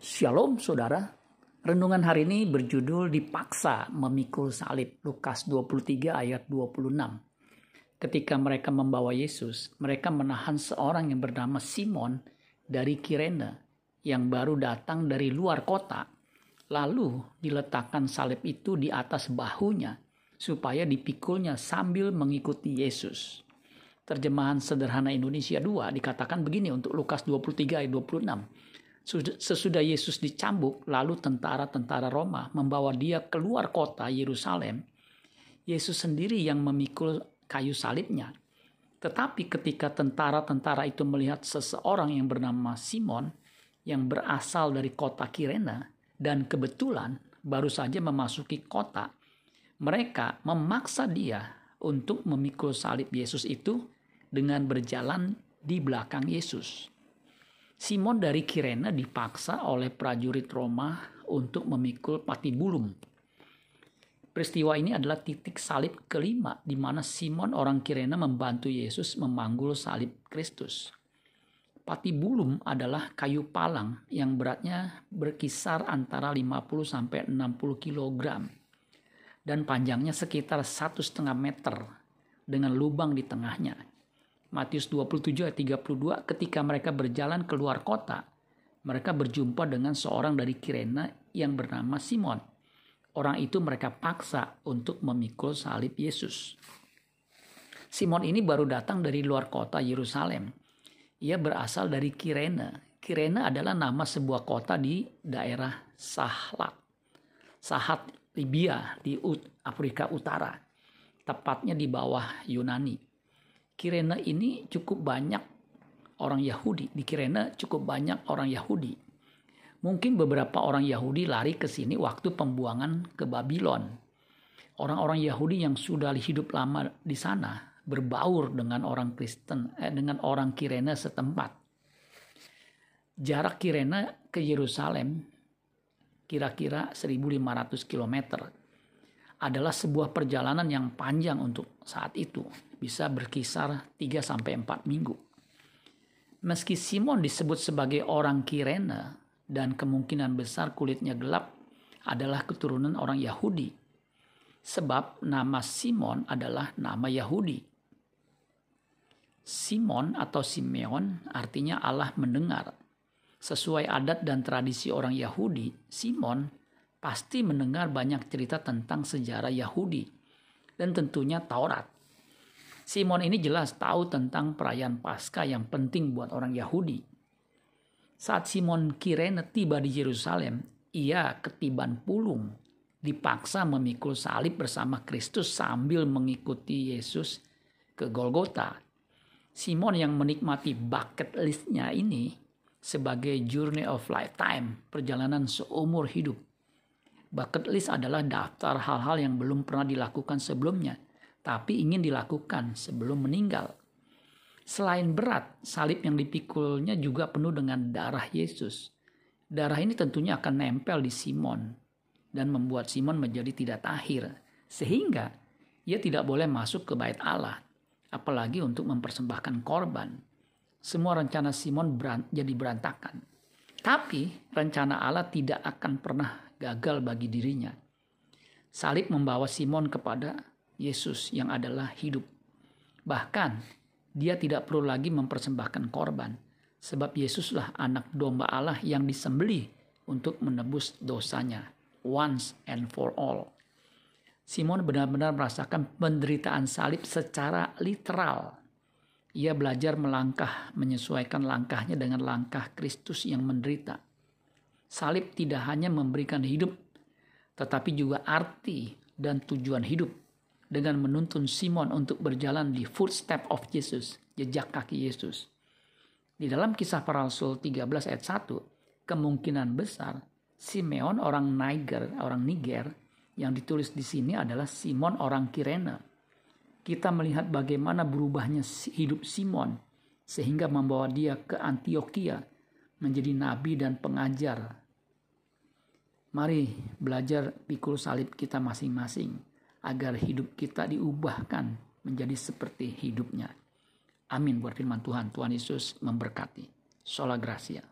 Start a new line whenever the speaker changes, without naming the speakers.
Shalom saudara. Renungan hari ini berjudul dipaksa memikul salib Lukas 23 ayat 26. Ketika mereka membawa Yesus, mereka menahan seorang yang bernama Simon dari Kirene yang baru datang dari luar kota. Lalu diletakkan salib itu di atas bahunya supaya dipikulnya sambil mengikuti Yesus. Terjemahan sederhana Indonesia 2 dikatakan begini untuk Lukas 23 ayat 26 Sesudah Yesus dicambuk, lalu tentara-tentara Roma membawa dia keluar kota Yerusalem. Yesus sendiri yang memikul kayu salibnya. Tetapi ketika tentara-tentara itu melihat seseorang yang bernama Simon yang berasal dari kota Kirena dan kebetulan baru saja memasuki kota, mereka memaksa dia untuk memikul salib Yesus itu dengan berjalan di belakang Yesus. Simon dari Kirene dipaksa oleh prajurit Roma untuk memikul patibulum. Peristiwa ini adalah titik salib kelima di mana Simon orang Kirene membantu Yesus memanggul salib Kristus. Patibulum adalah kayu palang yang beratnya berkisar antara 50 sampai 60 kg dan panjangnya sekitar satu setengah meter dengan lubang di tengahnya. Matius 27 ayat 32 ketika mereka berjalan keluar kota, mereka berjumpa dengan seorang dari Kirena yang bernama Simon. Orang itu mereka paksa untuk memikul salib Yesus. Simon ini baru datang dari luar kota Yerusalem. Ia berasal dari Kirene. Kirene adalah nama sebuah kota di daerah Sahlat. Sahat Libya di Afrika Utara. Tepatnya di bawah Yunani. Kirena ini cukup banyak orang Yahudi. Di Kirena cukup banyak orang Yahudi. Mungkin beberapa orang Yahudi lari ke sini waktu pembuangan ke Babylon. Orang-orang Yahudi yang sudah hidup lama di sana berbaur dengan orang Kristen, eh, dengan orang Kirena setempat. Jarak Kirena ke Yerusalem kira-kira 1500 km adalah sebuah perjalanan yang panjang untuk saat itu, bisa berkisar 3 sampai 4 minggu. Meski Simon disebut sebagai orang Kirene dan kemungkinan besar kulitnya gelap adalah keturunan orang Yahudi. Sebab nama Simon adalah nama Yahudi. Simon atau Simeon artinya Allah mendengar. Sesuai adat dan tradisi orang Yahudi, Simon pasti mendengar banyak cerita tentang sejarah Yahudi dan tentunya Taurat. Simon ini jelas tahu tentang perayaan Paskah yang penting buat orang Yahudi. Saat Simon Kirene tiba di Yerusalem, ia ketiban pulung, dipaksa memikul salib bersama Kristus sambil mengikuti Yesus ke Golgota. Simon yang menikmati bucket listnya ini sebagai journey of lifetime, perjalanan seumur hidup Bucket list adalah daftar hal-hal yang belum pernah dilakukan sebelumnya, tapi ingin dilakukan sebelum meninggal. Selain berat, salib yang dipikulnya juga penuh dengan darah Yesus. Darah ini tentunya akan nempel di Simon dan membuat Simon menjadi tidak tahir, sehingga ia tidak boleh masuk ke bait Allah, apalagi untuk mempersembahkan korban. Semua rencana Simon berant jadi berantakan. Tapi rencana Allah tidak akan pernah gagal bagi dirinya. Salib membawa Simon kepada Yesus yang adalah hidup. Bahkan dia tidak perlu lagi mempersembahkan korban sebab Yesuslah anak domba Allah yang disembelih untuk menebus dosanya once and for all. Simon benar-benar merasakan penderitaan salib secara literal. Ia belajar melangkah, menyesuaikan langkahnya dengan langkah Kristus yang menderita. Salib tidak hanya memberikan hidup, tetapi juga arti dan tujuan hidup dengan menuntun Simon untuk berjalan di footstep of Jesus, jejak kaki Yesus. Di dalam kisah para rasul 13 ayat 1, kemungkinan besar Simeon orang Niger, orang Niger yang ditulis di sini adalah Simon orang Kirene. Kita melihat bagaimana berubahnya hidup Simon sehingga membawa dia ke Antioquia menjadi nabi dan pengajar. Mari belajar pikul salib kita masing-masing agar hidup kita diubahkan menjadi seperti hidupnya. Amin buat firman Tuhan. Tuhan Yesus memberkati. Sola Gracia.